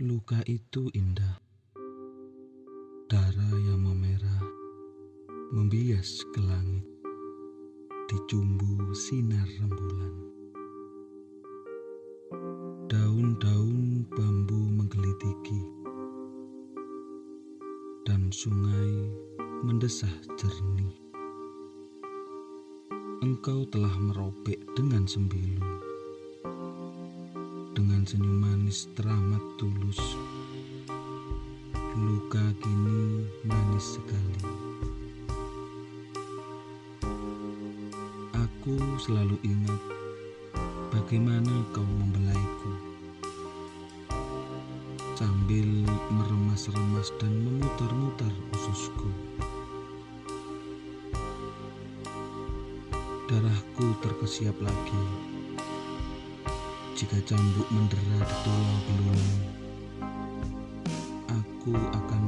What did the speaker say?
Luka itu indah, darah yang memerah membias ke langit, dicumbu sinar rembulan. Daun-daun bambu menggelitiki, dan sungai mendesah jernih. Engkau telah merobek dengan sembilu dengan senyum manis teramat tulus. Luka kini manis sekali. Aku selalu ingat bagaimana kau membelaiku. Sambil meremas-remas dan memutar-mutar ususku. Darahku terkesiap lagi jika cambuk mendera di tulang belulang, aku akan